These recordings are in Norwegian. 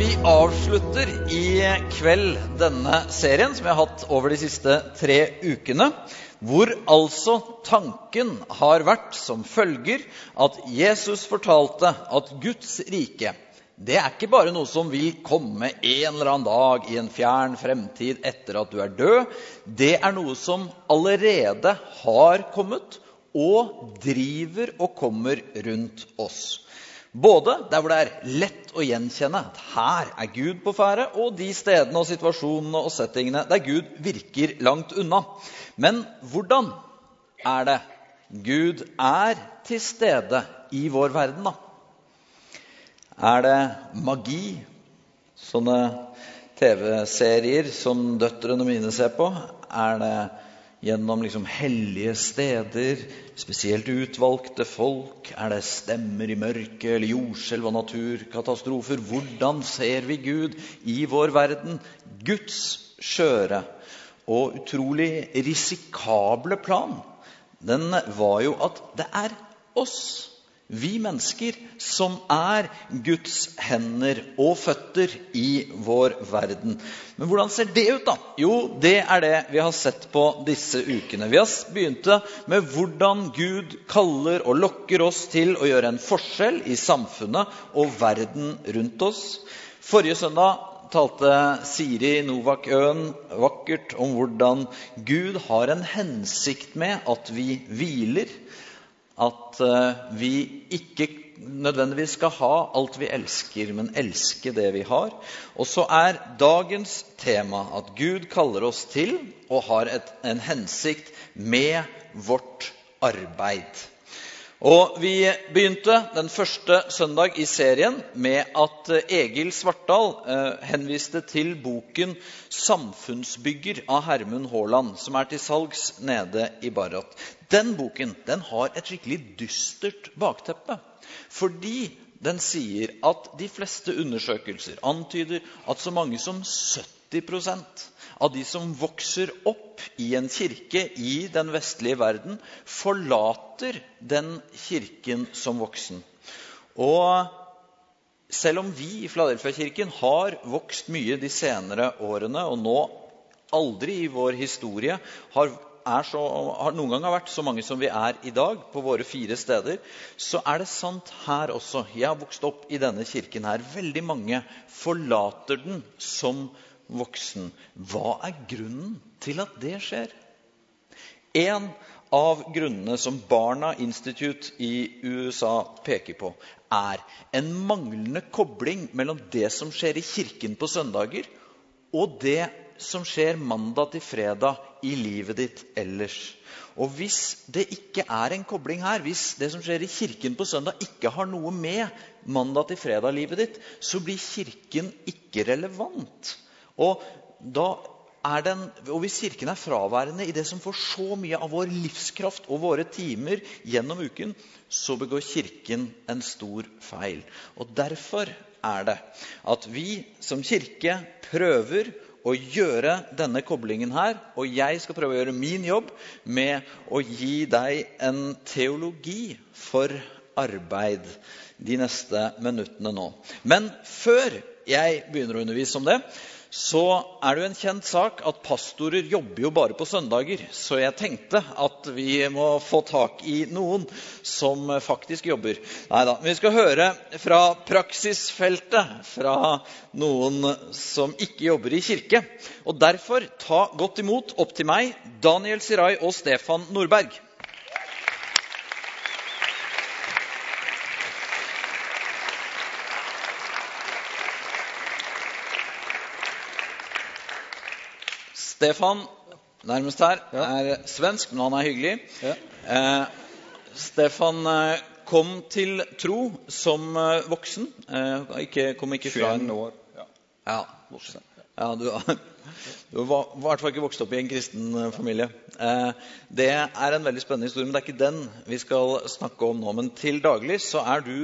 Vi avslutter i kveld denne serien som vi har hatt over de siste tre ukene. Hvor altså tanken har vært som følger at Jesus fortalte at Guds rike det er ikke bare noe som vil komme en eller annen dag i en fjern fremtid etter at du er død. Det er noe som allerede har kommet og driver og kommer rundt oss. Både der hvor det er lett å gjenkjenne at her er Gud på ferde, og de stedene og situasjonene og settingene der Gud virker langt unna. Men hvordan er det Gud er til stede i vår verden, da? Er det magi? Sånne TV-serier som døtrene mine ser på? Er det gjennom liksom hellige steder, spesielt utvalgte folk? Er det stemmer i mørket eller jordskjelv og naturkatastrofer? Hvordan ser vi Gud i vår verden? Guds skjøre og utrolig risikable plan, den var jo at det er oss vi mennesker som er Guds hender og føtter i vår verden. Men hvordan ser det ut, da? Jo, det er det vi har sett på disse ukene. Vi har begynt med hvordan Gud kaller og lokker oss til å gjøre en forskjell i samfunnet og verden rundt oss. Forrige søndag talte Siri Novak Øen vakkert om hvordan Gud har en hensikt med at vi hviler at eh, vi ikke nødvendigvis skal ha alt vi elsker, men elske det vi har. Og så er dagens tema at Gud kaller oss til og har et, en hensikt med vårt arbeid. Og Vi begynte den første søndag i serien med at eh, Egil Svartdal eh, henviste til boken 'Samfunnsbygger' av Hermund Haaland, som er til salgs nede i Barrat. Den boken den har et skikkelig dystert bakteppe. Fordi den sier at de fleste undersøkelser antyder at så mange som 70 av de som vokser opp i en kirke i den vestlige verden, forlater den kirken som voksen. Og selv om vi i Fladelfia-kirken har vokst mye de senere årene, og nå aldri i vår historie har, så, har noen gang vært så mange som vi er i dag, på våre fire steder, så er det sant her også. Jeg har vokst opp i denne kirken her. Veldig mange forlater den som voksen. Hva er grunnen til at det skjer? En av grunnene som Barna Institute i USA peker på, er en manglende kobling mellom det som skjer i kirken på søndager, og det som skjer mandag til fredag i livet ditt ellers. Og Hvis det ikke er en kobling her, hvis det som skjer i kirken på søndag, ikke har noe med mandag til fredag-livet ditt, så blir kirken ikke relevant. Og, den, og Hvis Kirken er fraværende i det som får så mye av vår livskraft og våre timer gjennom uken, så begår Kirken en stor feil. Og Derfor er det at vi som kirke prøver å gjøre denne koblingen her. Og jeg skal prøve å gjøre min jobb med å gi deg en teologi for arbeid de neste minuttene nå. Men før jeg begynner å undervise om det, så er det jo en kjent sak at pastorer jobber jo bare på søndager. Så jeg tenkte at vi må få tak i noen som faktisk jobber. Nei da. Vi skal høre fra praksisfeltet fra noen som ikke jobber i kirke. Og derfor ta godt imot opp til meg Daniel Sirai og Stefan Nordberg. Stefan, nærmest her, er svensk, men han er hyggelig. Ja. Eh, Stefan eh, kom til tro som eh, voksen. Eh, ikke, kom ikke fra 21 år. Ja. ja. Voksen. Ja, du, du var i hvert fall ikke vokst opp i en kristen eh, familie. Eh, det er en veldig spennende historie, men det er ikke den vi skal snakke om nå. Men til daglig så er du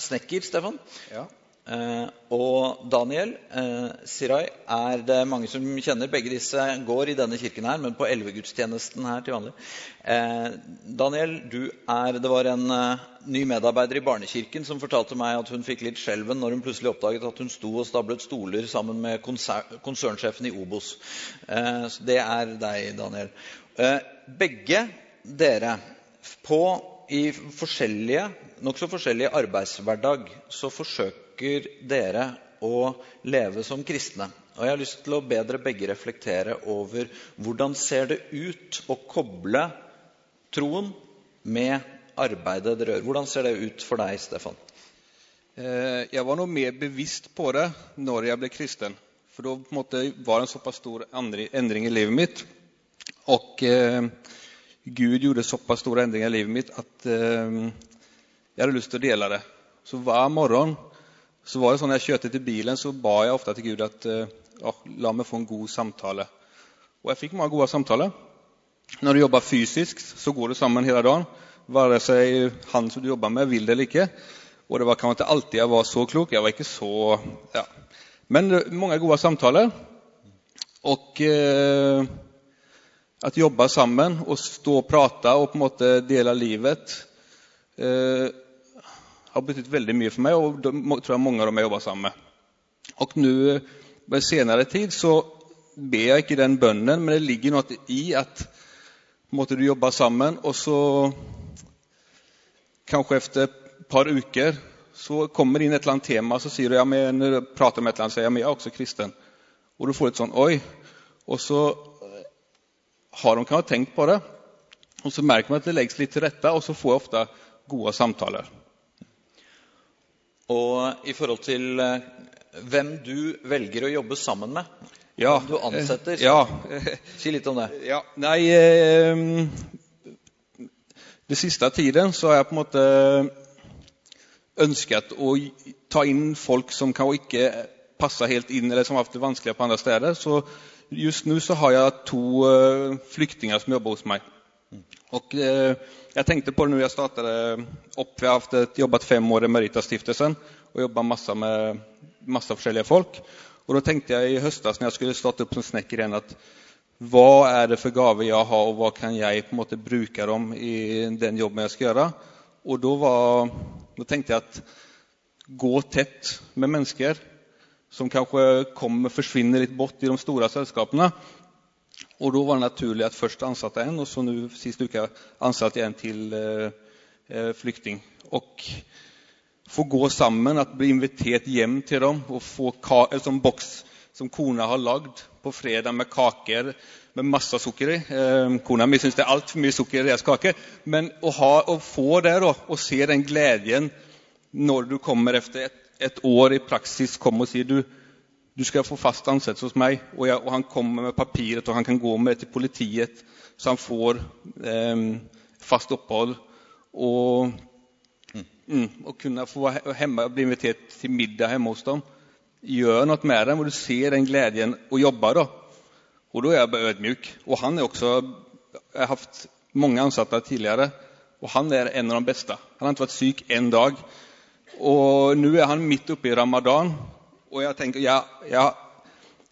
snekker, Stefan. Ja. Eh, og Daniel eh, Sirai er det mange som kjenner. Begge disse går i denne kirken her, men på elvegudstjenesten her til vanlig. Eh, Daniel, du er, det var en ny medarbeider i Barnekirken som fortalte meg at hun fikk litt skjelven når hun plutselig oppdaget at hun sto og stablet stoler sammen med konsernsjefen i Obos. Det er deg, Daniel. Begge dere på i forskjellige, nokså forskjellige arbeidshverdag så forsøker dere å leve som kristne. Og Jeg har lyst til å be dere begge reflektere over hvordan ser det ut å koble troen med arbeidet dere gjør. Hvordan ser det ut for deg, Stefan? Eh, jeg var noe mer bevisst på det når jeg ble kristen. For da var det en såpass stor endring i livet mitt. Og eh, Gud gjorde såpass store endringer i livet mitt at eh, jeg hadde lyst til å dele det. Så hver morgen så var det sånn når jeg kjørte til bilen, så ba jeg ofte til Gud at eh, la meg få en god samtale. Og jeg fikk mange gode samtaler. Når du jobber fysisk, så går du sammen hele dagen. Være seg han som du jobber med, vil det eller ikke. Og det var kanskje ikke alltid jeg var så klok. Jeg var ikke så ja. Men mange gode samtaler. Og eh, at jobbe sammen og stå og prate og på en måte dele livet eh, har betydd veldig mye for meg, og det tror jeg mange av dem jeg jobber sammen med. Og nå på senere tid så ber jeg ikke den bønnen, men det ligger noe i at måtte du jobbe sammen, og så kanskje etter et par uker så kommer det inn et eller annet tema, så sier du ja, men, prater med et eller annet, sier jeg, men jeg er også kristen. Og du får litt sånn oi. Og så har de kanskje tenkt på det. Og så merker man at det legges litt til rette, og så får jeg ofte gode samtaler. Og i forhold til eh, hvem du velger å jobbe sammen med, ja, hvem du ansetter, ja. si litt om det. Ja, nei eh, Den siste tiden så har jeg på en måte ønsket å ta inn folk som kanskje ikke passer helt inn, eller som har hatt det vanskeligere på andre steder. Så Just nå så har jeg to uh, flyktninger som jobber hos meg. Og eh, Jeg tenkte på det når jeg startet opp. jag har haft jobbet fem år i Merita-stiftelsen og jobba masse med masse forskjellige folk. Og Da tenkte jeg i höstas når jeg skulle starte opp som snekker igjen, at hva er det for gaver jeg har, og hva kan jeg på en måte bruke dem i den jobben jeg skal gjøre? Og da, var, då tenkte jeg at gå tett med mennesker som kanskje kommer, forsvinner litt bort i de store selskapene. Og Da var det naturlig at først ansatte en, og så nå sist uka ansatte jeg en til eh, flykting. Och få gå sammen, at bli invitert hjem til dem og få en sånn boks som kona har lagd på fredag med kaker med masse sukker i. Eh, kona mi syns det er altfor mye sukker i deres kake. Men å, ha, å få det da, og se den gleden når du kommer etter et et år i praksis kommer og sier du, du skal få fast ansettelse hos meg, og, jeg, og, han kommer med papiret og han kan gå med til politiet, så han får eh, fast opphold. Og, mm, og kunne få hjemme, bli invitert til middag hjemme hos dem. Gjør noe med dem, og du ser den gleden og jobber. da. Og da er jeg bare ødmjuk. Og han er også Jeg har hatt mange ansatte tidligere, og han er en av de beste. Han har ikke vært syk en dag. Og nå er han midt oppe i ramadan, og jeg tenker ja, ja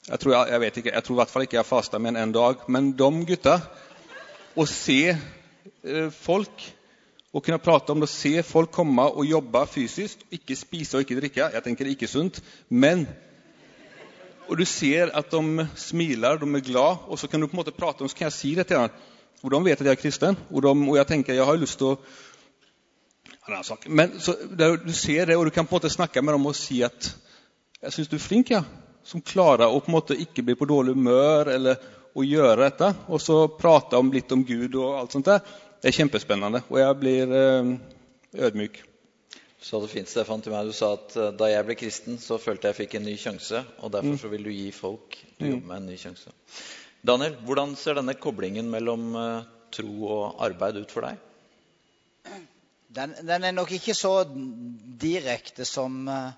jeg, tror, jeg, jeg, vet ikke, jeg tror i hvert fall ikke jeg fasta med enn en dag. Men de gutta Å se eh, folk og kunne prate om det, se folk komme og jobbe fysisk, ikke spise og ikke drikke Jeg tenker er ikke sunt, men Og du ser at de smiler, de er glad, og så kan du på en måte prate om så kan jeg si det til dem. Og de vet at jeg er kristen, og, de, og jeg tenker jeg har lyst til å men så, Du ser det, og du kan på en måte snakke med dem og si at 'Jeg syns du er flink, ja.' Som klarer å på en måte ikke bli på dårlig humør eller å gjøre dette. Og så prate om litt om Gud og alt sånt. der. Det er kjempespennende, og jeg blir eh, ødmyk. Du sa det fint, Stefan, til meg. Du sa at uh, da jeg ble kristen, så følte jeg fikk en ny sjanse. Og derfor mm. så vil du gi folk du mm. jobber med, en ny sjanse. Daniel, hvordan ser denne koblingen mellom uh, tro og arbeid ut for deg? Den, den, er nok ikke så direkte som, eh,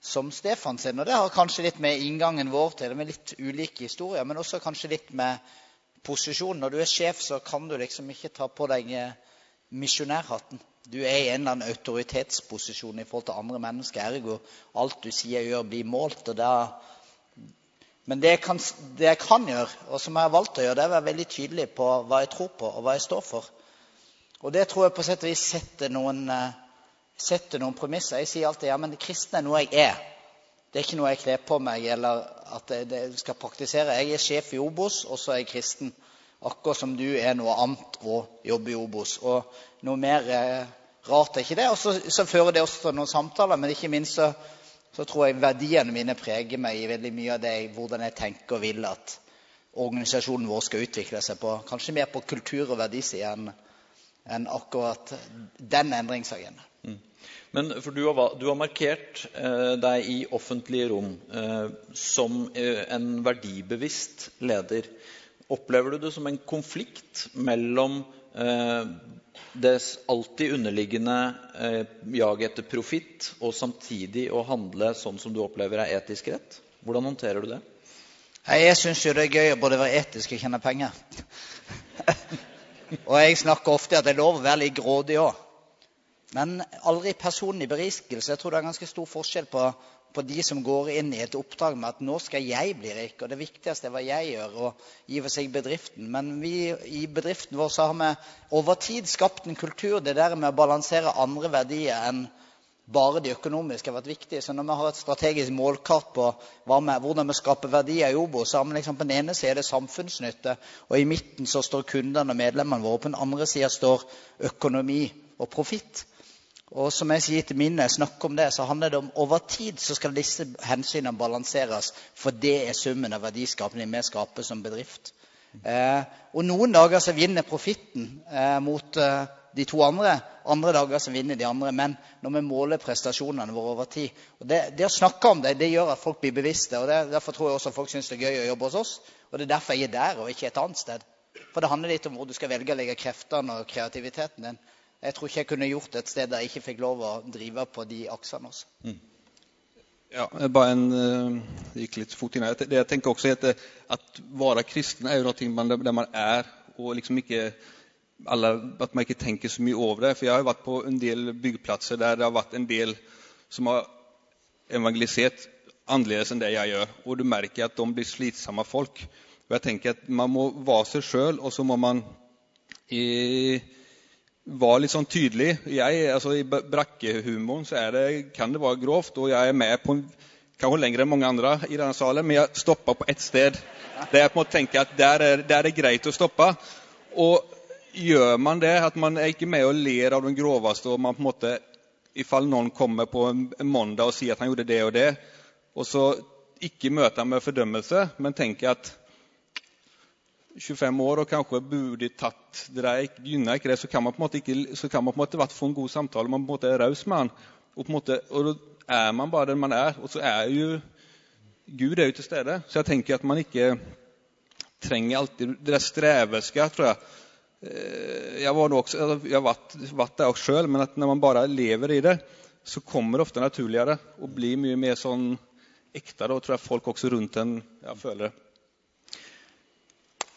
som Stefan sin. Og det har kanskje litt med inngangen vår til det, med litt ulike historier. Men også kanskje litt med posisjonen. Når du er sjef, så kan du liksom ikke ta på deg eh, misjonærhatten. Du er i en eller annen autoritetsposisjon i forhold til andre mennesker. Ergo alt du sier og gjør, blir målt. og da men det jeg, kan, det jeg, kan, gjøre, og som jeg har valgt å gjøre, det er å være veldig tydelig på hva jeg tror på, og hva jeg står for. Og det tror jeg på sett og vis setter noen, eh, setter noen premisser. Jeg sier alltid ja, men kristen er noe jeg er. Det er ikke noe jeg kler på meg eller at jeg, skal praktisere. Jeg er sjef i Obos, og så er jeg kristen. Akkurat som du er noe annet å jobbe i Obos. Og noe mer eh, rart er ikke det. Og så fører det også til noen samtaler, men ikke minst så så tror jeg verdiene mine preger meg i veldig mye av det, hvordan jeg tenker og vil at organisasjonen vår skal utvikle seg på. Kanskje mer på kultur- og verdisida enn en akkurat den endringsagendaen. Mm. Men for du har, du har markert eh, deg i offentlige rom eh, som eh, en verdibevisst leder. Opplever du det som en konflikt mellom eh, det alltid underliggende eh, jaget etter profitt, og samtidig å handle sånn som du opplever er etisk rett? Hvordan håndterer du det? Jeg syns jo det er gøy å både være etisk og tjene penger. og jeg snakker ofte at det er lov å være litt grådig òg. Men aldri personlig berikelse. Jeg tror det er ganske stor forskjell på på de som går inn i et oppdrag med at nå skal jeg bli rik, og det viktigste er hva jeg gjør, og gi for seg bedriften. Men vi i bedriften vår så har vi over tid skapt en kultur det der med å balansere andre verdier enn bare de økonomiske har vært viktige. Så når vi har et strategisk målkart på med, hvordan vi skaper verdier i Obo, så har vi liksom på den ene siden det samfunnsnytte, og i midten så står kundene og medlemmene våre. På den andre siden står økonomi og profitt. Og som jeg sier til mine snakker om det, så handler det om over tid så skal disse hensynene balanseres. For det er summen av verdiskapningen vi skaper som bedrift. Eh, og noen dager så vinner profitten eh, mot eh, de to andre. Andre dager så vinner de andre. Men når vi måler prestasjonene våre over tid og det, det, å snakke om det, det gjør at folk blir bevisste. og det, Derfor tror jeg også folk syns det er gøy å jobbe hos oss. Og det er derfor jeg er der og ikke et annet sted. For det handler litt om hvor du skal velge å legge kreftene og kreativiteten din. Jeg tror ikke jeg kunne gjort det et sted der jeg ikke fikk lov å drive på de aksene også. Mm. Ja, bare en, uh, gikk litt fort inn her. Det jeg tenker også er at, Å være kristen er jo noe man, der man er, og liksom ikke alle, at man ikke tenker så mye over det. For jeg har vært på en del byggeplasser der det har vært en del som har evangelisert annerledes enn det jeg gjør. Og du merker at de blir slitsomme folk. Og jeg tenker at Man må være seg sjøl, og så må man i, var litt sånn tydelig. Jeg, altså, I brakkehumoren så det, kan det være grovt, og jeg er med på kanskje lenger enn mange andre i denne salen, men jeg stopper på ett sted der jeg på en måte tenker at der er, der er det greit å stoppe. Og gjør man det, at man er ikke med og ler av den groveste, og man på en måte, ifall noen kommer på en mandag og sier at han gjorde det og det, og så ikke møter han med fordømmelse, men tenker at 25 år og kanskje burde tatt det der, gynner ikke det, så kan man på en måte ikke, så kan man på en måte få en god samtale. Man på en måte er raus med han. Og, på en måte, og da er man bare den man er. Og så er jo Gud er jo til stede. Så jeg tenker at man ikke trenger alltid det der streverske, tror jeg. Eh, jeg var også, jeg har vært, der sjøl, men at når man bare lever i det, så kommer det ofte naturligere og blir mye mer sånn ekte. Da tror jeg folk også rundt en ja, føler det.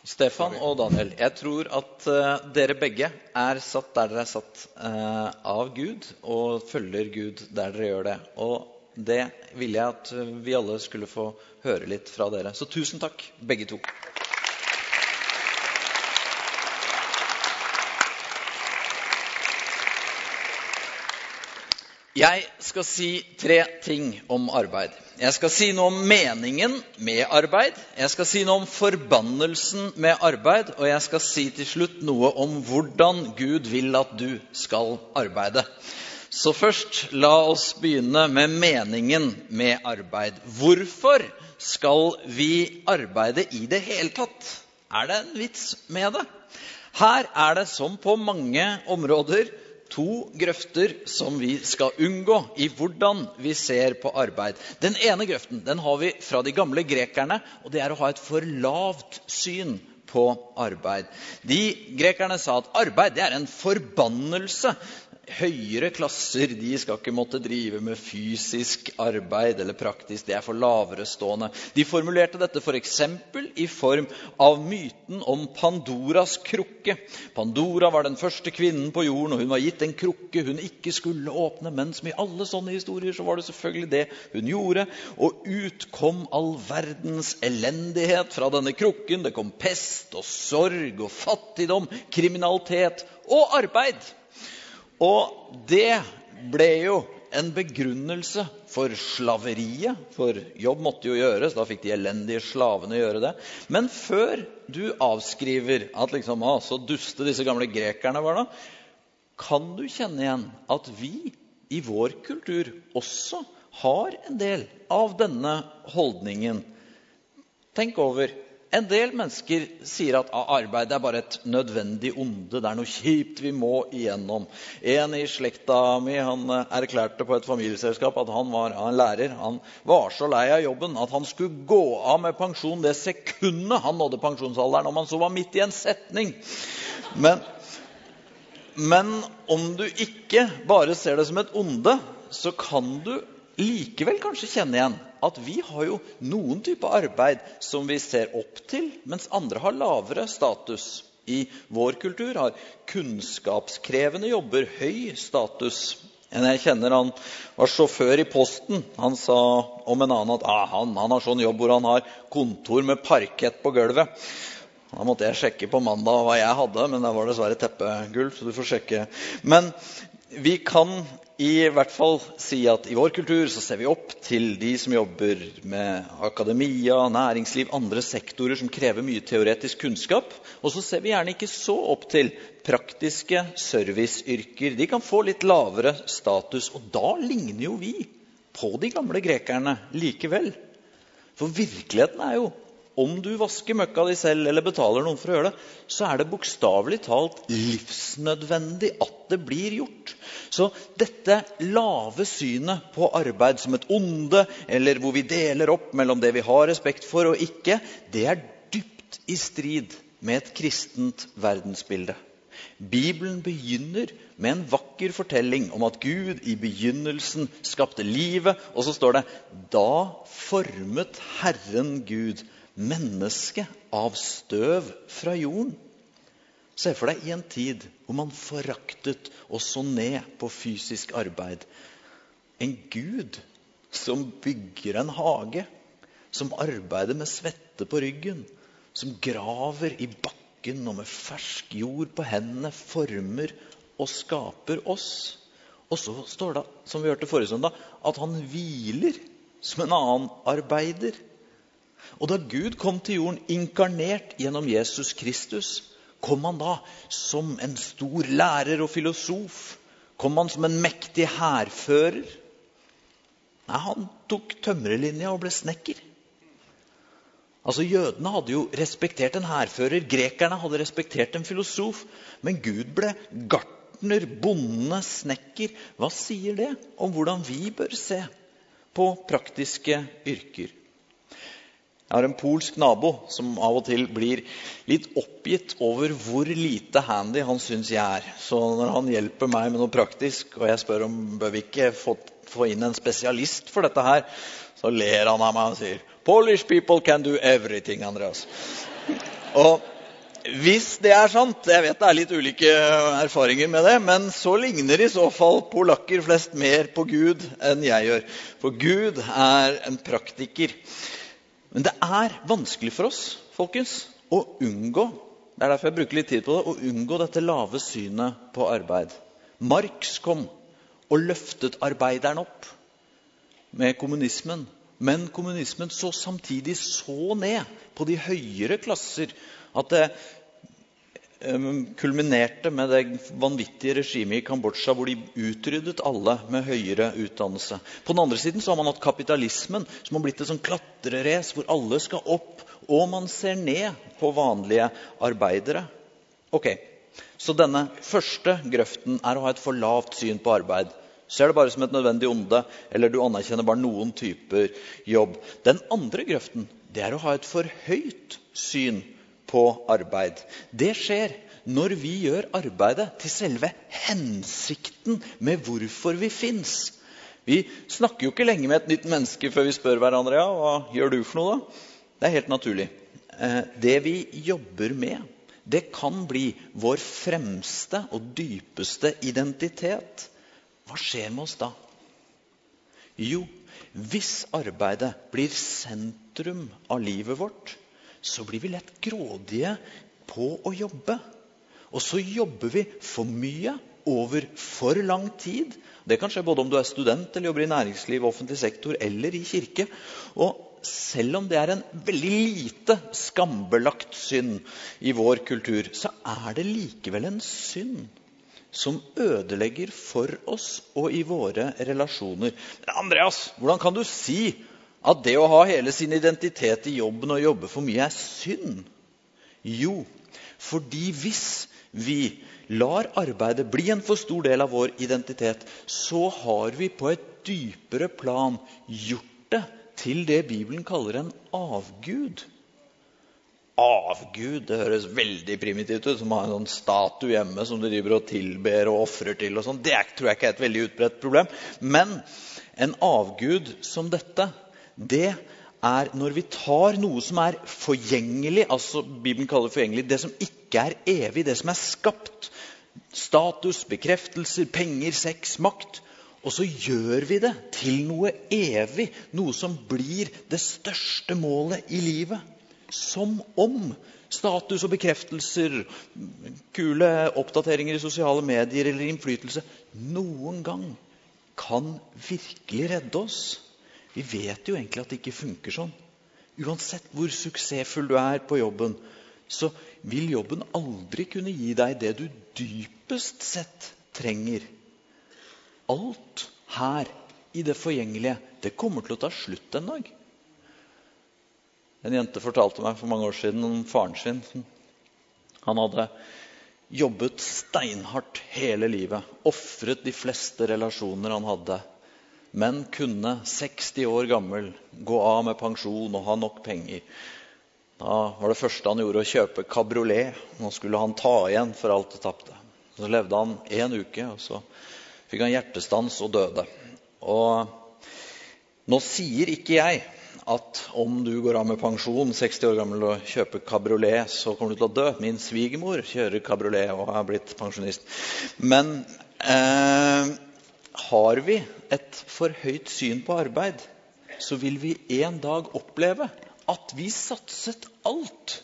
Stefan og Daniel, jeg tror at uh, dere begge er satt der dere er satt uh, av Gud, og følger Gud der dere gjør det. Og det ville jeg at vi alle skulle få høre litt fra dere. Så tusen takk, begge to. Jeg skal si tre ting om arbeid. Jeg skal si noe om meningen med arbeid. Jeg skal si noe om forbannelsen med arbeid. Og jeg skal si til slutt noe om hvordan Gud vil at du skal arbeide. Så først, la oss begynne med meningen med arbeid. Hvorfor skal vi arbeide i det hele tatt? Er det en vits med det? Her er det som på mange områder to grøfter som vi skal unngå i hvordan vi ser på arbeid. Den ene grøften den har vi fra de gamle grekerne, og det er å ha et for lavt syn på arbeid. De Grekerne sa at arbeid er en forbannelse. Høyere klasser de skal ikke måtte drive med fysisk arbeid eller praktisk. Det er for laverestående. De formulerte dette f.eks. For i form av myten om Pandoras krukke. Pandora var den første kvinnen på jorden, og hun var gitt en krukke hun ikke skulle åpne. Men som i alle sånne historier så var det selvfølgelig det hun gjorde. Og ut kom all verdens elendighet fra denne krukken. Det kom pest og sorg og fattigdom, kriminalitet og arbeid. Og det ble jo en begrunnelse for slaveriet, for jobb måtte jo gjøres. Da fikk de elendige slavene gjøre det. Men før du avskriver at liksom, ah, så duste disse gamle grekerne var da, kan du kjenne igjen at vi i vår kultur også har en del av denne holdningen. Tenk over en del mennesker sier at arbeid er bare et nødvendig onde. Det er noe kjipt vi må igjennom. En i slekta mi han eh, erklærte på et familieselskap at han var en lærer. Han var så lei av jobben at han skulle gå av med pensjon det sekundet han nådde pensjonsalderen, om han så var midt i en setning. Men, men om du ikke bare ser det som et onde, så kan du likevel kanskje kjenne igjen at vi har jo noen type arbeid som vi ser opp til, mens andre har lavere status. I vår kultur har kunnskapskrevende jobber høy status. En jeg kjenner han var sjåfør i Posten. Han sa om en annen at ah, han, han, har sånn jobb hvor han har kontor med parkett på gulvet. Da måtte jeg sjekke på mandag hva jeg hadde, men det var dessverre teppegulv. så du får sjekke. Men vi kan i hvert fall si at i vår kultur så ser vi opp til de som jobber med akademia, næringsliv, andre sektorer som krever mye teoretisk kunnskap. Og så ser vi gjerne ikke så opp til praktiske serviceyrker. De kan få litt lavere status. Og da ligner jo vi på de gamle grekerne likevel. For virkeligheten er jo om du vasker møkka di selv eller betaler noen for å gjøre det, så er det bokstavelig talt livsnødvendig at det blir gjort. Så dette lave synet på arbeid som et onde, eller hvor vi deler opp mellom det vi har respekt for og ikke, det er dypt i strid med et kristent verdensbilde. Bibelen begynner med en vakker fortelling om at Gud i begynnelsen skapte livet. Og så står det da formet Herren Gud menneske av støv fra jorden. Se for deg i en tid hvor man foraktet og så ned på fysisk arbeid. En gud som bygger en hage, som arbeider med svette på ryggen, som graver i bakken og med fersk jord på hendene former og skaper oss. Og så står det, som vi hørte forrige søndag, at han hviler som en annen arbeider. Og da Gud kom til jorden inkarnert gjennom Jesus Kristus, kom han da som en stor lærer og filosof? Kom han som en mektig hærfører? Nei, han tok tømrerlinja og ble snekker. Altså, Jødene hadde jo respektert en hærfører, grekerne hadde respektert en filosof. Men Gud ble gartner, bonde, snekker. Hva sier det om hvordan vi bør se på praktiske yrker? Jeg har en polsk nabo som av og til blir litt oppgitt over hvor lite handy han syns jeg er. Så når han hjelper meg med noe praktisk, og jeg spør om bør vi ikke få, få inn en spesialist for dette her, så ler han av meg og sier Polish people can do everything, Andreas. Og hvis det er sant Jeg vet det er litt ulike erfaringer med det, men så ligner i så fall polakker flest mer på Gud enn jeg gjør. For Gud er en praktiker. Men det er vanskelig for oss folkens, å unngå det er derfor jeg bruker litt tid på det, å unngå dette lave synet på arbeid. Marx kom og løftet arbeideren opp med kommunismen. Men kommunismen så samtidig så ned på de høyere klasser at det kulminerte med det vanvittige regimet i Kambodsja hvor de utryddet alle med høyere utdannelse. På den andre siden så har man hatt kapitalismen, som har blitt et sånn klatrerace hvor alle skal opp, og man ser ned på vanlige arbeidere. Ok, Så denne første grøften er å ha et for lavt syn på arbeid. Ser det bare som et nødvendig onde, eller du anerkjenner bare noen typer jobb. Den andre grøften det er å ha et for høyt syn på arbeid. Det skjer når vi gjør arbeidet til selve hensikten med hvorfor vi fins. Vi snakker jo ikke lenge med et nytt menneske før vi spør hverandre ja, hva gjør du for noe. da? Det er helt naturlig. Eh, det vi jobber med, det kan bli vår fremste og dypeste identitet. Hva skjer med oss da? Jo, hvis arbeidet blir sentrum av livet vårt, så blir vi lett grådige på å jobbe. Og så jobber vi for mye over for lang tid. Det kan skje både om du er student eller jobber i næringsliv, offentlig sektor eller i kirke. Og selv om det er en veldig lite skambelagt synd i vår kultur, så er det likevel en synd som ødelegger for oss og i våre relasjoner. Men Andreas, hvordan kan du si at det å ha hele sin identitet i jobben og jobbe for mye er synd? Jo, fordi hvis vi lar arbeidet bli en for stor del av vår identitet, så har vi på et dypere plan gjort det til det Bibelen kaller en avgud. Avgud det høres veldig primitivt ut, som å ha en sånn statue hjemme som du driver og tilber og ofrer til. og sånn. Det tror jeg ikke er et veldig utbredt problem. Men en avgud som dette, det er når vi tar noe som er forgjengelig, altså Bibelen kaller forgjengelig, det som ikke er evig, det som er skapt, status, bekreftelser, penger, sex, makt. Og så gjør vi det til noe evig, noe som blir det største målet i livet. Som om status og bekreftelser, kule oppdateringer i sosiale medier eller innflytelse noen gang kan virkelig redde oss. Vi vet jo egentlig at det ikke funker sånn. Uansett hvor suksessfull du er på jobben, så vil jobben aldri kunne gi deg det du dypest sett trenger. Alt her i det forgjengelige, det kommer til å ta slutt en dag. En jente fortalte meg for mange år siden om faren sin. Han hadde jobbet steinhardt hele livet, ofret de fleste relasjoner han hadde, men kunne 60 år gammel gå av med pensjon og ha nok penger da var det første han gjorde, å kjøpe kabriolet. Nå skulle han ta igjen for alt det tapte. Så levde han én uke, og så fikk han hjertestans og døde. Og nå sier ikke jeg at om du går av med pensjon 60 år gammel og kjøper kabriolet, så kommer du til å dø. Min svigermor kjører kabriolet og er blitt pensjonist. Men eh, har vi et for høyt syn på arbeid, så vil vi en dag oppleve at vi satset alt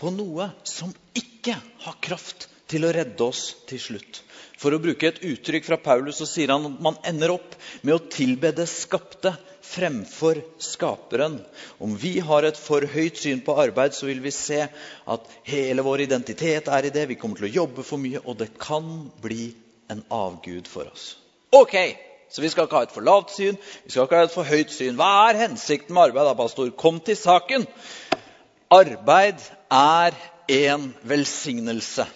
på noe som ikke har kraft til å redde oss til slutt. For å bruke et uttrykk fra Paulus så sier han at man ender opp med å tilbe det skapte fremfor skaperen. Om vi har et for høyt syn på arbeid, så vil vi se at hele vår identitet er i det. Vi kommer til å jobbe for mye, og det kan bli en avgud for oss. Ok, så vi skal ikke ha et for lavt syn, vi skal ikke ha et for høyt syn. Hva er hensikten med arbeid, da, pastor? Kom til saken. Arbeid er en velsignelse.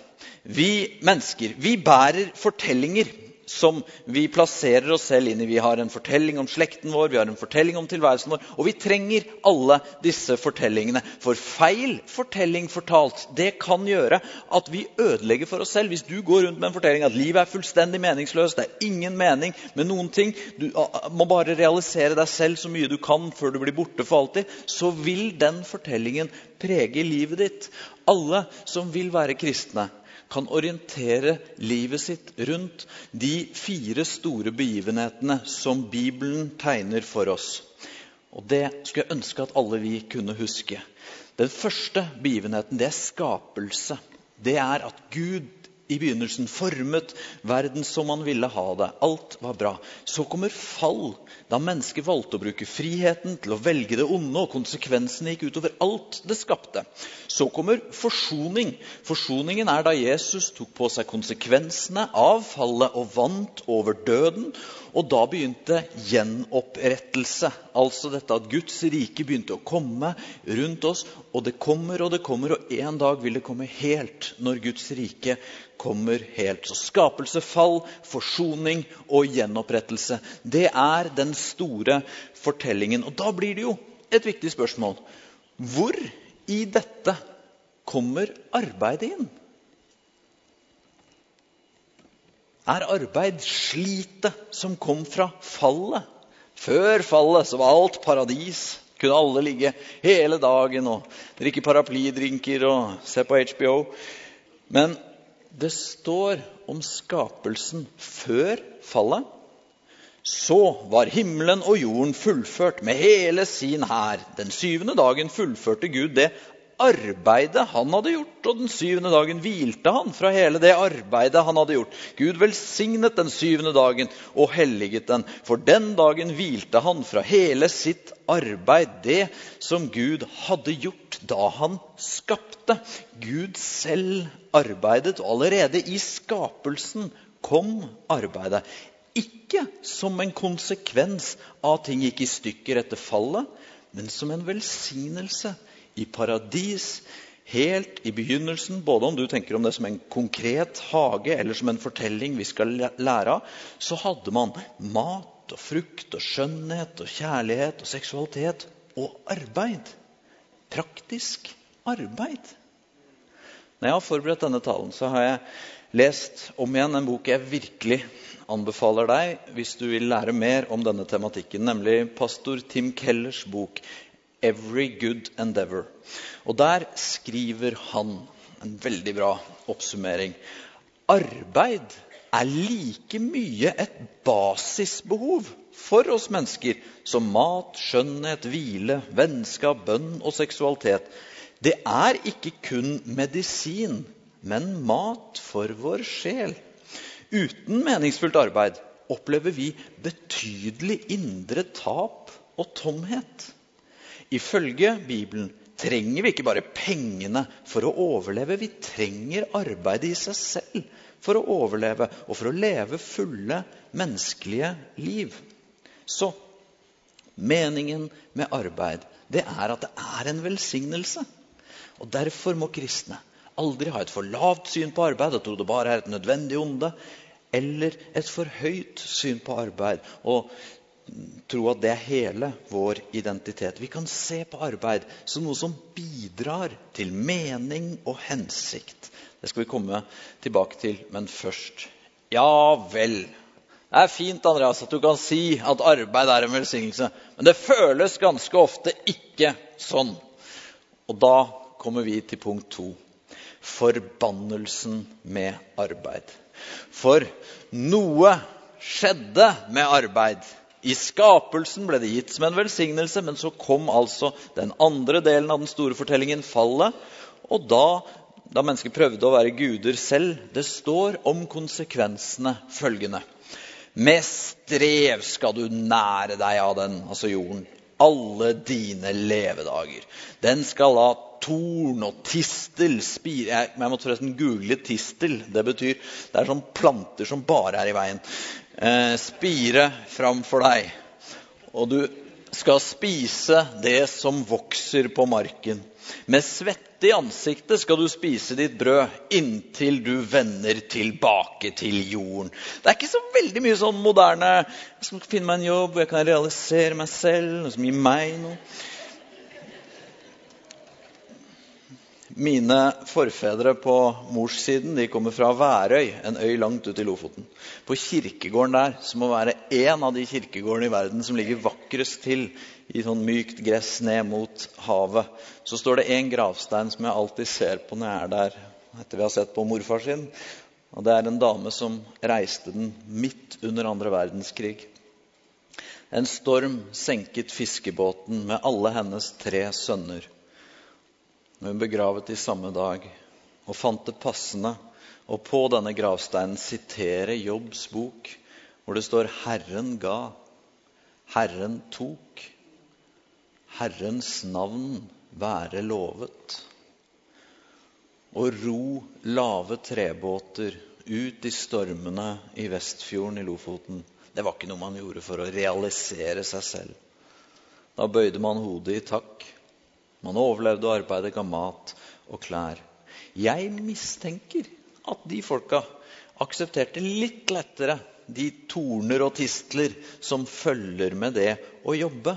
Vi mennesker vi bærer fortellinger som vi plasserer oss selv inn i. Vi har en fortelling om slekten vår, vi har en fortelling om tilværelsen vår. Og vi trenger alle disse fortellingene. For feil fortelling fortalt det kan gjøre at vi ødelegger for oss selv. Hvis du går rundt med en fortelling at livet er fullstendig meningsløst, det er ingen mening med noen ting, du må bare realisere deg selv så mye du kan før du blir borte for alltid, så vil den fortellingen prege livet ditt. Alle som vil være kristne, kan orientere livet sitt rundt de fire store begivenhetene som Bibelen tegner for oss. Og Det skulle jeg ønske at alle vi kunne huske. Den første begivenheten det er skapelse. Det er at Gud i begynnelsen formet verden som man ville ha det. Alt var bra. Så kommer fall, da mennesket valgte å bruke friheten til å velge det onde, og konsekvensene gikk utover alt det skapte. Så kommer forsoning. Forsoningen er da Jesus tok på seg konsekvensene av fallet og vant over døden. Og da begynte gjenopprettelse. Altså dette at Guds rike begynte å komme rundt oss. Og det kommer og det kommer, og en dag vil det komme helt når Guds rike kommer helt. Så skapelse, fall, forsoning og gjenopprettelse. Det er den store fortellingen. Og da blir det jo et viktig spørsmål. Hvor i dette kommer arbeidet inn? Er arbeid slitet som kom fra fallet? Før fallet så var alt paradis. Kunne alle ligge hele dagen og drikke paraplydrinker og se på HBO. Men det står om skapelsen før fallet. Så var himmelen og jorden fullført med hele sin hær. Den syvende dagen fullførte Gud det arbeidet han hadde gjort, og den syvende dagen hvilte han fra hele det arbeidet han hadde gjort. Gud velsignet den syvende dagen og helliget den, for den dagen hvilte han fra hele sitt arbeid, det som Gud hadde gjort da han skapte. Gud selv arbeidet, og allerede i skapelsen kom arbeidet. Ikke som en konsekvens av at ting gikk i stykker etter fallet, men som en velsignelse i paradis helt i begynnelsen, både om du tenker om det som en konkret hage eller som en fortelling vi skal lære av, så hadde man mat og frukt og skjønnhet og kjærlighet og seksualitet og arbeid. Praktisk arbeid. Når jeg har forberedt denne talen, så har jeg lest om igjen en bok jeg virkelig anbefaler deg hvis du vil lære mer om denne tematikken, nemlig pastor Tim Kellers bok 'Every Good Endeavor'. Og Der skriver han en veldig bra oppsummering. Arbeid er like mye et basisbehov for oss mennesker som mat, skjønnhet, hvile, vennskap, bønn og seksualitet. Det er ikke kun medisin, men mat for vår sjel. Uten meningsfullt arbeid opplever vi betydelig indre tap og tomhet. Ifølge Bibelen trenger vi ikke bare pengene for å overleve. Vi trenger arbeidet i seg selv for å overleve og for å leve fulle menneskelige liv. Så meningen med arbeid det er at det er en velsignelse. Og Derfor må kristne aldri ha et for lavt syn på arbeid og tro det bare er et nødvendig onde, eller et for høyt syn på arbeid og tro at det er hele vår identitet. Vi kan se på arbeid som noe som bidrar til mening og hensikt. Det skal vi komme tilbake til, men først Ja vel. Det er fint Andreas, at du kan si at arbeid er en velsignelse, men det føles ganske ofte ikke sånn. Og da kommer vi til punkt to forbannelsen med arbeid. For noe skjedde med arbeid. I skapelsen ble det gitt som en velsignelse, men så kom altså den andre delen av den store fortellingen, fallet. Og da, da mennesker prøvde å være guder selv Det står om konsekvensene følgende. Med strev skal du nære deg av den, altså jorden, alle dine levedager. Den skal la torn og tistel spire jeg, måtte forresten google tistel. Det betyr det er sånn planter som bare er i veien eh, spire framfor deg. Og du skal spise det som vokser på marken. Med svette i ansiktet skal du spise ditt brød inntil du vender tilbake til jorden. Det er ikke så veldig mye sånn moderne Jeg skal finne meg en jobb, jeg kan realisere meg selv, noe som gir meg noe. Mine forfedre på morssiden de kommer fra Værøy, en øy langt ute i Lofoten. På kirkegården der, som må være én av de kirkegårdene i verden som ligger vakrest til i sånn mykt gress ned mot havet, så står det én gravstein som jeg alltid ser på når jeg er der etter vi har sett på morfar sin. Og Det er en dame som reiste den midt under andre verdenskrig. En storm senket fiskebåten med alle hennes tre sønner men begravet i samme dag, og fant det passende å på denne gravsteinen sitere Jobbs bok, hvor det står 'Herren ga, Herren tok'. Herrens navn være lovet. Og ro lave trebåter ut i stormene i Vestfjorden i Lofoten, det var ikke noe man gjorde for å realisere seg selv. Da bøyde man hodet i takk man overlevde og arbeidet, ga mat og klær. Jeg mistenker at de folka aksepterte litt lettere de torner og tistler som følger med det å jobbe.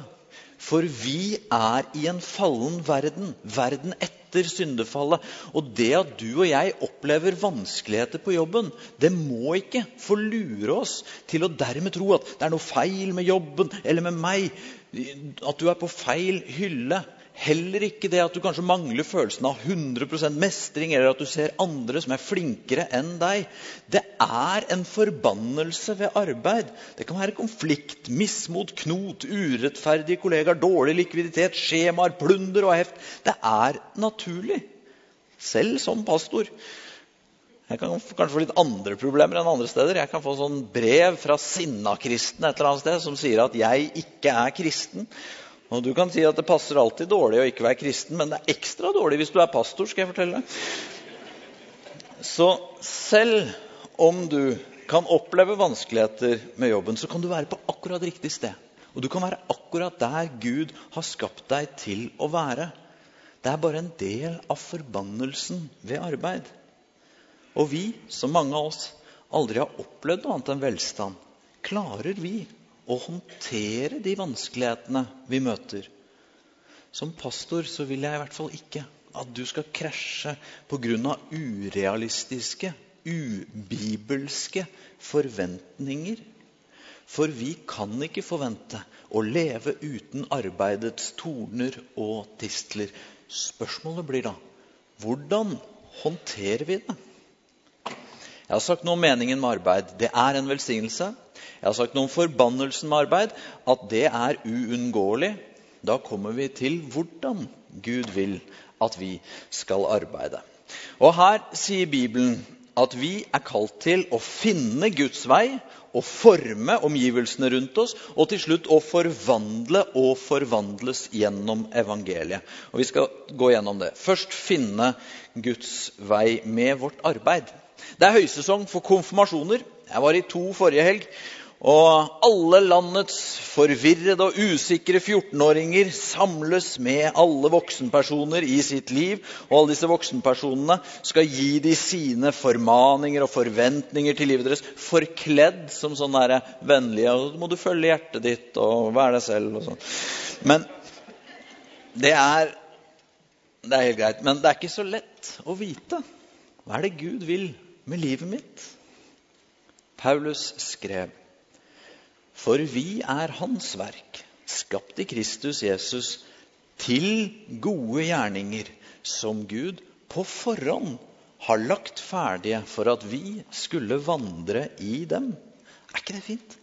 For vi er i en fallen verden, verden etter syndefallet. Og det at du og jeg opplever vanskeligheter på jobben, det må ikke få lure oss til å dermed tro at det er noe feil med jobben eller med meg. At du er på feil hylle. Heller ikke det at du kanskje mangler følelsen av 100% mestring, eller at du ser andre som er flinkere enn deg. Det er en forbannelse ved arbeid. Det kan være konflikt, mismot, knot, urettferdige kollegaer, dårlig likviditet, skjemaer, plunder og heft. Det er naturlig. Selv som pastor. Jeg kan kanskje få litt andre problemer enn andre steder. Jeg kan få sånn brev fra sinna-kristne et eller annet sted som sier at jeg ikke er kristen. Og Du kan si at det passer alltid dårlig å ikke være kristen, men det er ekstra dårlig hvis du er pastor. skal jeg fortelle deg. Så selv om du kan oppleve vanskeligheter med jobben, så kan du være på akkurat riktig sted. Og du kan være akkurat der Gud har skapt deg til å være. Det er bare en del av forbannelsen ved arbeid. Og vi, som mange av oss, aldri har opplevd noe annet enn velstand, klarer vi å håndtere de vanskelighetene vi møter. Som pastor så vil jeg i hvert fall ikke at du skal krasje pga. urealistiske, ubibelske forventninger. For vi kan ikke forvente å leve uten arbeidets torner og tistler. Spørsmålet blir da hvordan håndterer vi det? Jeg har sagt noe om meningen med arbeid. Det er en velsignelse. Jeg har sagt noe om forbannelsen med arbeid, at det er uunngåelig. Da kommer vi til hvordan Gud vil at vi skal arbeide. Og Her sier Bibelen at vi er kalt til å finne Guds vei og forme omgivelsene rundt oss, og til slutt å forvandle og forvandles gjennom evangeliet. Og Vi skal gå gjennom det. Først finne Guds vei med vårt arbeid. Det er høysesong for konfirmasjoner. Jeg var i to forrige helg. Og alle landets forvirrede og usikre 14-åringer samles med alle voksenpersoner i sitt liv. Og alle disse voksenpersonene skal gi de sine formaninger og forventninger til livet deres forkledd som sånn vennlige og så må du følge hjertet ditt og være deg selv og sånn. Men det er, det er helt greit. Men det er ikke så lett å vite. Hva er det Gud vil med livet mitt? Paulus skrev for vi er Hans verk, skapt i Kristus Jesus, til gode gjerninger, som Gud på forhånd har lagt ferdige for at vi skulle vandre i dem. Er ikke det fint?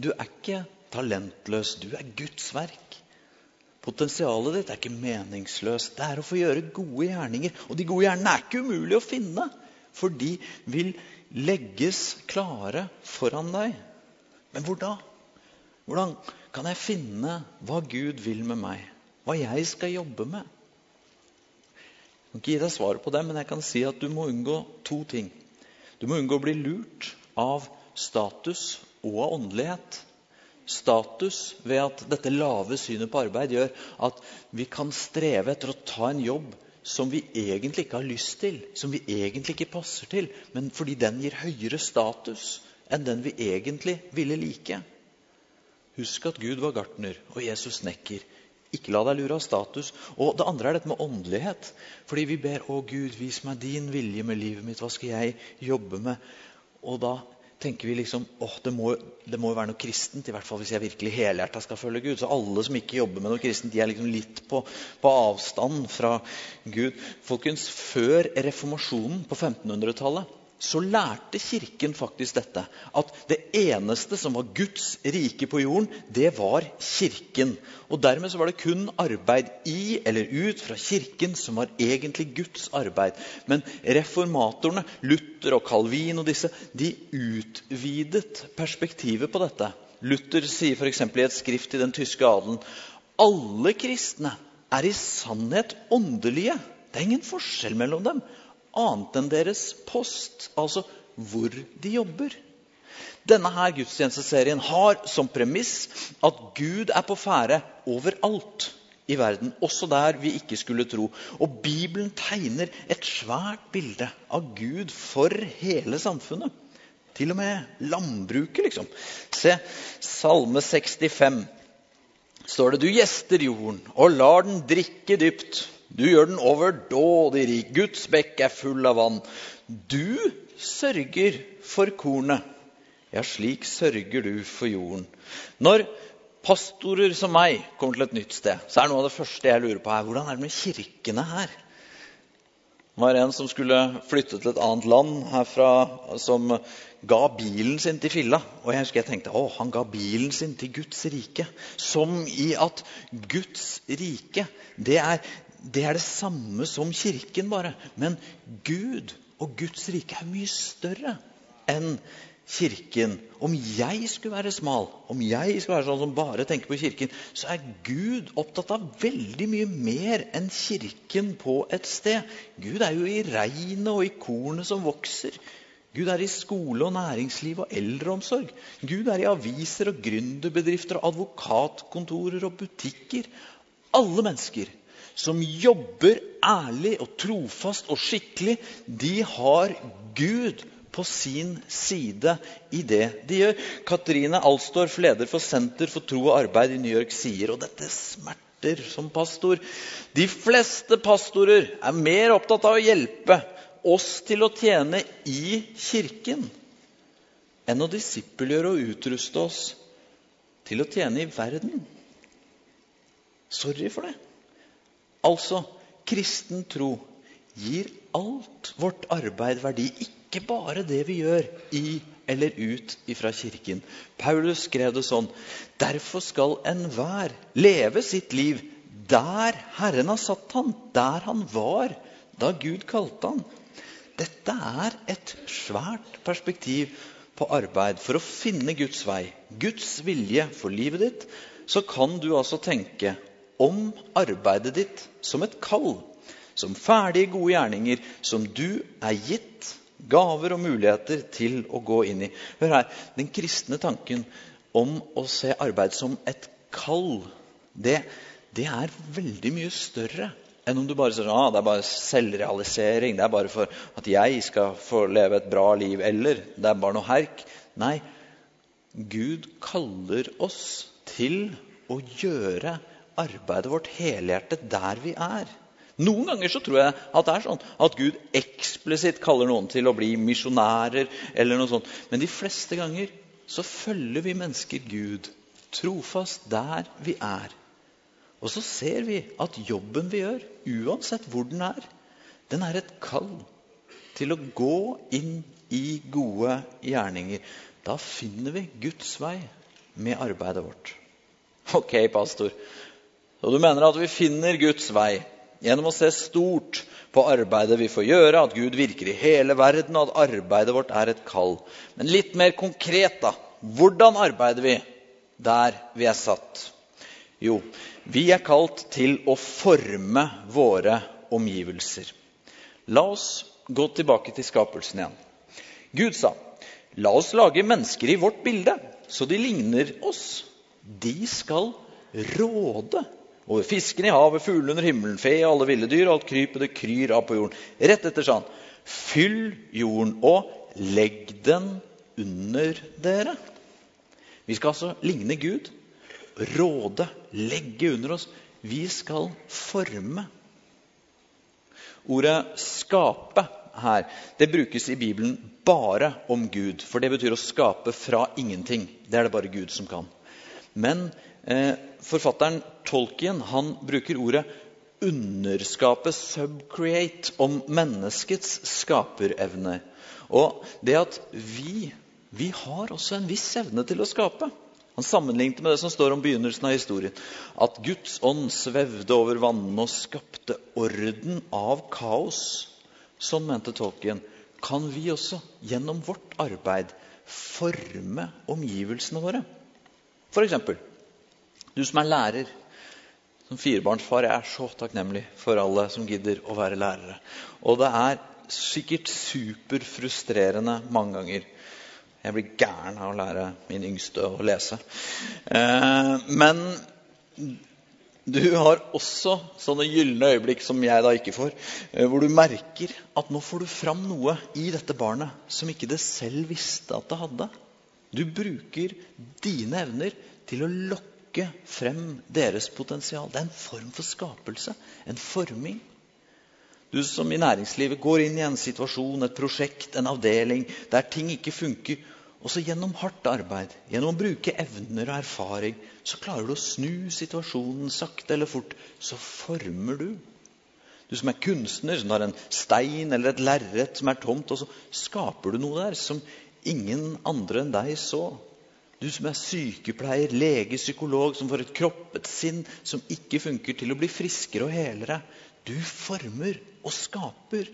Du er ikke talentløs, du er Guds verk. Potensialet ditt er ikke meningsløst. Det er å få gjøre gode gjerninger. Og de gode gjerningene er ikke umulig å finne, for de vil legges klare foran deg. Men hvor da? Hvordan kan jeg finne hva Gud vil med meg? Hva jeg skal jobbe med? Jeg kan ikke gi deg svaret på det, men jeg kan si at du må unngå to ting. Du må unngå å bli lurt av status og av åndelighet. Status ved at dette lave synet på arbeid gjør at vi kan streve etter å ta en jobb som vi egentlig ikke har lyst til, som vi egentlig ikke passer til, men fordi den gir høyere status enn den vi egentlig ville like. Husk at Gud var gartner og Jesus snekker. Ikke la deg lure av status. Og det andre er dette med åndelighet. Fordi vi ber 'Å Gud, vis meg din vilje med livet mitt. Hva skal jeg jobbe med?' Og da tenker vi liksom åh, det må, det må jo være noe kristent, i hvert fall hvis jeg virkelig helhjerta skal følge Gud. Så alle som ikke jobber med noe kristent, de er liksom litt på, på avstand fra Gud. Folkens, før reformasjonen på 1500-tallet så lærte Kirken faktisk dette. At det eneste som var Guds rike på jorden, det var Kirken. Og Dermed så var det kun arbeid i eller ut fra Kirken som var egentlig Guds arbeid. Men reformatorene, Luther og Calvin og disse, de utvidet perspektivet på dette. Luther sier f.eks. i et skrift til den tyske adelen alle kristne er i sannhet åndelige. Det er ingen forskjell mellom dem annet enn deres post, altså hvor de jobber. Denne her gudstjenesteserien har som premiss at Gud er på ferde overalt i verden, også der vi ikke skulle tro. Og Bibelen tegner et svært bilde av Gud for hele samfunnet. Til og med landbruket, liksom. Se Salme 65. står det du gjester jorden og lar den drikke dypt. Du gjør den overdådig rik. Guds bekk er full av vann. Du sørger for kornet. Ja, slik sørger du for jorden. Når pastorer som meg kommer til et nytt sted, så er noe av det første jeg lurer på, er hvordan er det med kirkene her? Det var en som skulle flytte til et annet land herfra, som ga bilen sin til filla. Og jeg husker jeg tenkte å, han ga bilen sin til Guds rike. Som i at Guds rike, det er det, er det samme som kirken, bare. Men Gud og Guds rike er mye større enn kirken. Om jeg skulle være smal, om jeg skulle være sånn som bare tenker på kirken, så er Gud opptatt av veldig mye mer enn kirken på et sted. Gud er jo i regnet og i kornet som vokser. Gud er i skole og næringsliv og eldreomsorg. Gud er i aviser og gründerbedrifter og advokatkontorer og butikker. Alle mennesker som jobber ærlig og trofast og skikkelig, de har Gud på sin side i det de gjør. Katrine Alstorff, leder for Senter for tro og arbeid i New York, sier og dette smerter som pastor. De fleste pastorer er mer opptatt av å hjelpe oss til å tjene i kirken enn å disippelgjøre og utruste oss til å tjene i verden. Sorry for det. Altså, kristen tro gir alt vårt arbeid verdi. Ikke bare det vi gjør i eller ut ifra kirken. Paulus skrev det sånn.: Derfor skal enhver leve sitt liv der Herren har satt han, der han var da Gud kalte han. Dette er et svært perspektiv på arbeid. For å finne Guds vei, Guds vilje for livet ditt, så kan du altså tenke om arbeidet ditt som et kall som ferdige, gode gjerninger som du er gitt gaver og muligheter til å gå inn i. Hør her, Den kristne tanken om å se arbeid som et kall, det, det er veldig mye større enn om du bare sier ah, det er bare selvrealisering, det er bare for at jeg skal få leve et bra liv, eller det er bare noe herk. Nei, Gud kaller oss til å gjøre arbeidet vårt helhjertet der vi er. Noen ganger så tror jeg at det er sånn at Gud eksplisitt kaller noen til å bli misjonærer. eller noe sånt. Men de fleste ganger så følger vi mennesker Gud trofast der vi er. Og så ser vi at jobben vi gjør, uansett hvor den er, den er et kall til å gå inn i gode gjerninger. Da finner vi Guds vei med arbeidet vårt. Ok, pastor. Så du mener at vi finner Guds vei gjennom å se stort på arbeidet vi får gjøre, at Gud virker i hele verden, og at arbeidet vårt er et kall. Men litt mer konkret, da. Hvordan arbeider vi der vi er satt? Jo, vi er kalt til å forme våre omgivelser. La oss gå tilbake til skapelsen igjen. Gud sa, 'La oss lage mennesker i vårt bilde, så de ligner oss.' De skal råde over fiskene i havet, fuglene under himmelen, fe og alle ville dyr, og alt krypet det kryr av på jorden. Rett etter sånn. Fyll jorden og legg den under dere. Vi skal altså ligne Gud, råde, legge under oss. Vi skal forme. Ordet 'skape' her det brukes i Bibelen bare om Gud. For det betyr å skape fra ingenting. Det er det bare Gud som kan. Men Eh, forfatteren Tolkien han bruker ordet underskape, subcreate, om menneskets skaperevner. Og det at vi, vi har også en viss evne til å skape. Han sammenlignet med det som står om begynnelsen av historien. At Guds ånd svevde over vannene og skapte orden av kaos. Sånn mente Tolkien. Kan vi også gjennom vårt arbeid forme omgivelsene våre? For eksempel, du som er lærer, som firebarnsfar, jeg er så takknemlig for alle som gidder å være lærere. Og det er sikkert superfrustrerende mange ganger. Jeg blir gæren av å lære min yngste å lese. Eh, men du har også sånne gylne øyeblikk som jeg da ikke får, eh, hvor du merker at nå får du fram noe i dette barnet som ikke det selv visste at det hadde. Du bruker dine evner til å lokke lokke frem deres potensial. Det er en form for skapelse. En forming. Du som i næringslivet går inn i en situasjon, et prosjekt, en avdeling der ting ikke funker. Og så gjennom hardt arbeid, gjennom å bruke evner og erfaring, så klarer du å snu situasjonen sakte eller fort. Så former du. Du som er kunstner, som har en stein eller et lerret som er tomt, og så skaper du noe der som ingen andre enn deg så. Du som er sykepleier, lege, psykolog, som får et kropp, et sinn som ikke funker, til å bli friskere og helere. Du former og skaper.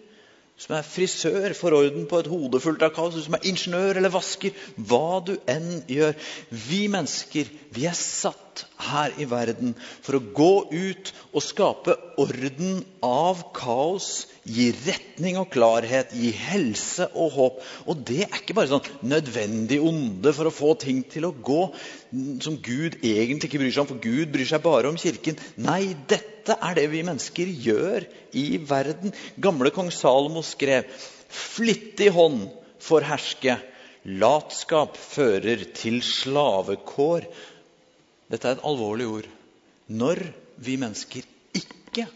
Som er frisør, får orden på et hode fullt av kaos. Du som er ingeniør eller vasker. Hva du enn gjør. Vi mennesker vi er satt her i verden for å gå ut og skape orden av kaos. Gi retning og klarhet, gi helse og håp. Og det er ikke bare sånn nødvendig onde for å få ting til å gå som Gud egentlig ikke bryr seg om, for Gud bryr seg bare om kirken. Nei, dette er det vi mennesker gjør i verden. Gamle kong Salomo skrev flittig hånd får herske. Latskap fører til slavekår. Dette er et alvorlig ord. Når vi mennesker ikke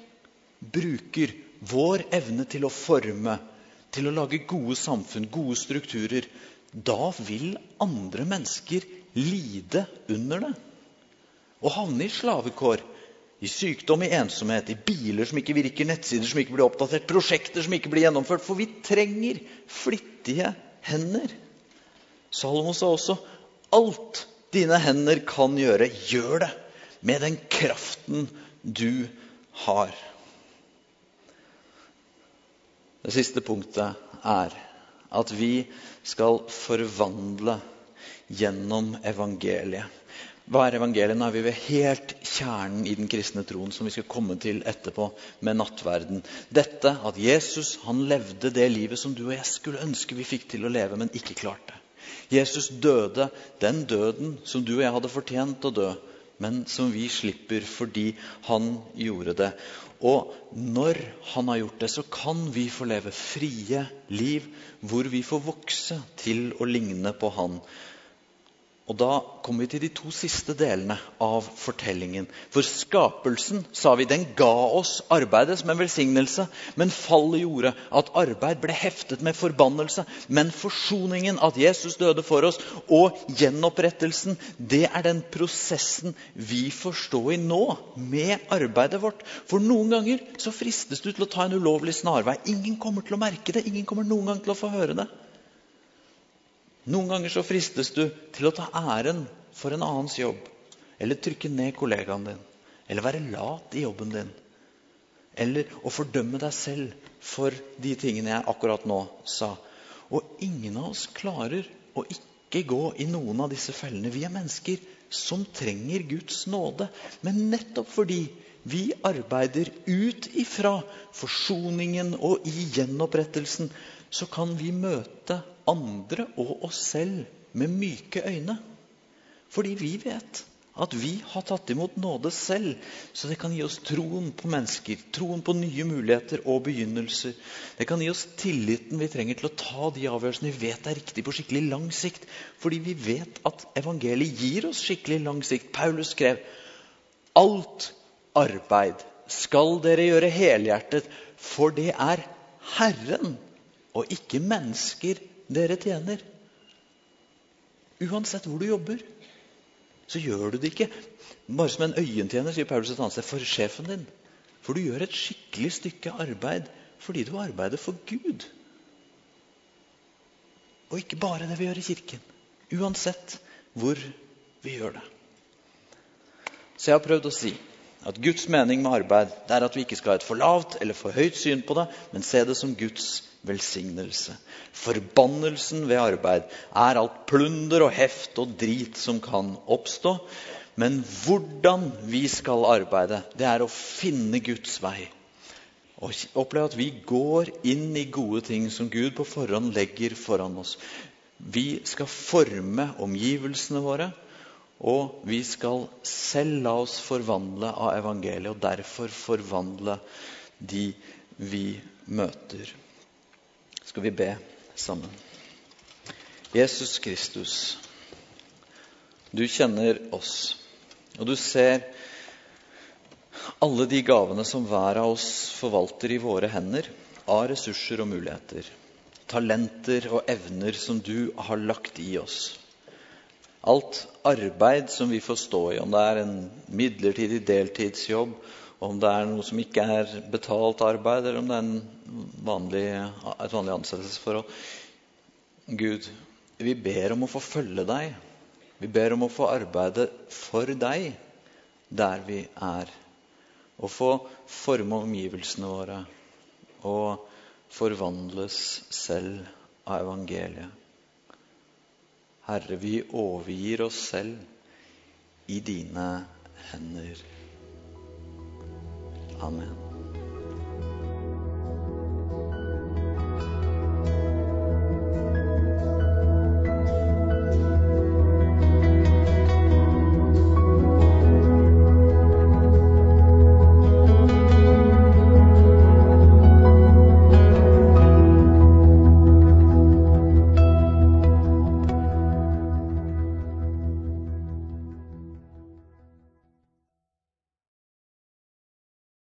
bruker vår evne til å forme, til å lage gode samfunn, gode strukturer, da vil andre mennesker lide under det. Og havne i slavekår. I sykdom, i ensomhet, i biler som ikke virker, nettsider som ikke blir oppdatert, prosjekter som ikke blir gjennomført. For vi trenger flittige hender. Salomo sa også alt dine hender kan gjøre, gjør det med den kraften du har. Det siste punktet er at vi skal forvandle gjennom evangeliet. Hva er evangeliet? Nå er vi ved helt kjernen i den kristne troen, som vi skal komme til etterpå med nattverden. Dette at Jesus han levde det livet som du og jeg skulle ønske vi fikk til å leve, men ikke klarte. Jesus døde den døden som du og jeg hadde fortjent å dø, men som vi slipper fordi han gjorde det. Og når han har gjort det, så kan vi få leve frie liv hvor vi får vokse til å ligne på han. Og Da kommer vi til de to siste delene av fortellingen. For skapelsen sa vi, den ga oss arbeidet som en velsignelse. Men fallet gjorde at arbeid ble heftet med forbannelse. Men forsoningen, at Jesus døde for oss, og gjenopprettelsen, det er den prosessen vi får stå i nå med arbeidet vårt. For noen ganger så fristes du til å ta en ulovlig snarvei. Ingen kommer til å merke det. Ingen kommer noen gang til å få høre det. Noen ganger så fristes du til å ta æren for en annens jobb. Eller trykke ned kollegaen din. Eller være lat i jobben din. Eller å fordømme deg selv for de tingene jeg akkurat nå sa. Og ingen av oss klarer å ikke gå i noen av disse fellene. Vi er mennesker som trenger Guds nåde. Men nettopp fordi vi arbeider ut ifra forsoningen og i gjenopprettelsen, så kan vi møte andre og oss selv med myke øyne. Fordi vi vet at vi har tatt imot nåde selv. Så det kan gi oss troen på mennesker, troen på nye muligheter og begynnelser. Det kan gi oss tilliten vi trenger til å ta de avgjørelsene vi vet er riktig på skikkelig lang sikt. Fordi vi vet at evangeliet gir oss skikkelig lang sikt. Paulus skrev alt arbeid skal dere gjøre helhjertet, for det er Herren og ikke mennesker dere tjener. Uansett hvor du jobber, så gjør du det ikke bare som en øyentjener, sier Paulus et annet sted, for sjefen din. For du gjør et skikkelig stykke arbeid fordi du arbeider for Gud. Og ikke bare det vi gjør i kirken. Uansett hvor vi gjør det. Så jeg har prøvd å si at Guds mening med arbeid det er at vi ikke skal ha et for lavt eller for høyt syn på det, men se det som Guds velsignelse. Forbannelsen ved arbeid er alt plunder og heft og drit som kan oppstå. Men hvordan vi skal arbeide, det er å finne Guds vei. Og oppleve at vi går inn i gode ting som Gud på forhånd legger foran oss. Vi skal forme omgivelsene våre, og vi skal selv la oss forvandle av evangeliet, og derfor forvandle de vi møter skal vi be sammen. Jesus Kristus, du kjenner oss. Og du ser alle de gavene som hver av oss forvalter i våre hender, av ressurser og muligheter. Talenter og evner som du har lagt i oss. Alt arbeid som vi får stå i, om det er en midlertidig deltidsjobb, om det er noe som ikke er betalt arbeid, eller om det er vanlig, et vanlig ansettelsesforhold. Gud, vi ber om å få følge deg. Vi ber om å få arbeide for deg der vi er. Og få forme omgivelsene våre og forvandles selv av evangeliet. Herre, vi overgir oss selv i dine hender. Amen.